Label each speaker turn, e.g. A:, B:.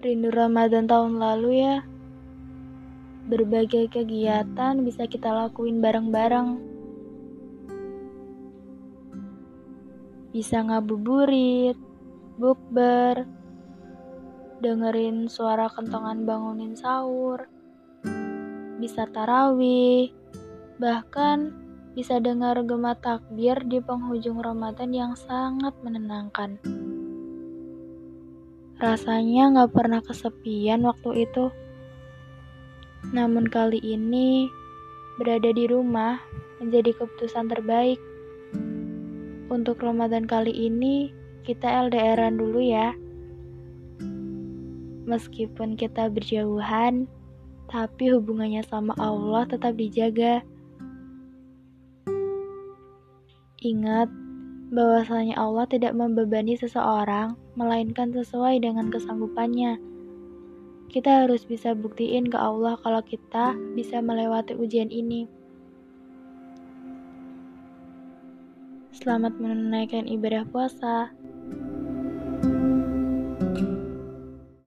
A: Rindu Ramadan tahun lalu ya. Berbagai kegiatan bisa kita lakuin bareng-bareng. Bisa ngabuburit, bukber, dengerin suara kentongan bangunin sahur, bisa tarawih, bahkan bisa dengar gema takbir di penghujung Ramadan yang sangat menenangkan. Rasanya gak pernah kesepian waktu itu. Namun kali ini, berada di rumah menjadi keputusan terbaik. Untuk Ramadan kali ini, kita LDRan dulu ya. Meskipun kita berjauhan, tapi hubungannya sama Allah tetap dijaga. Ingat, bahwasanya Allah tidak membebani seseorang, melainkan sesuai dengan kesanggupannya. Kita harus bisa buktiin ke Allah kalau kita bisa melewati ujian ini. Selamat menunaikan ibadah puasa.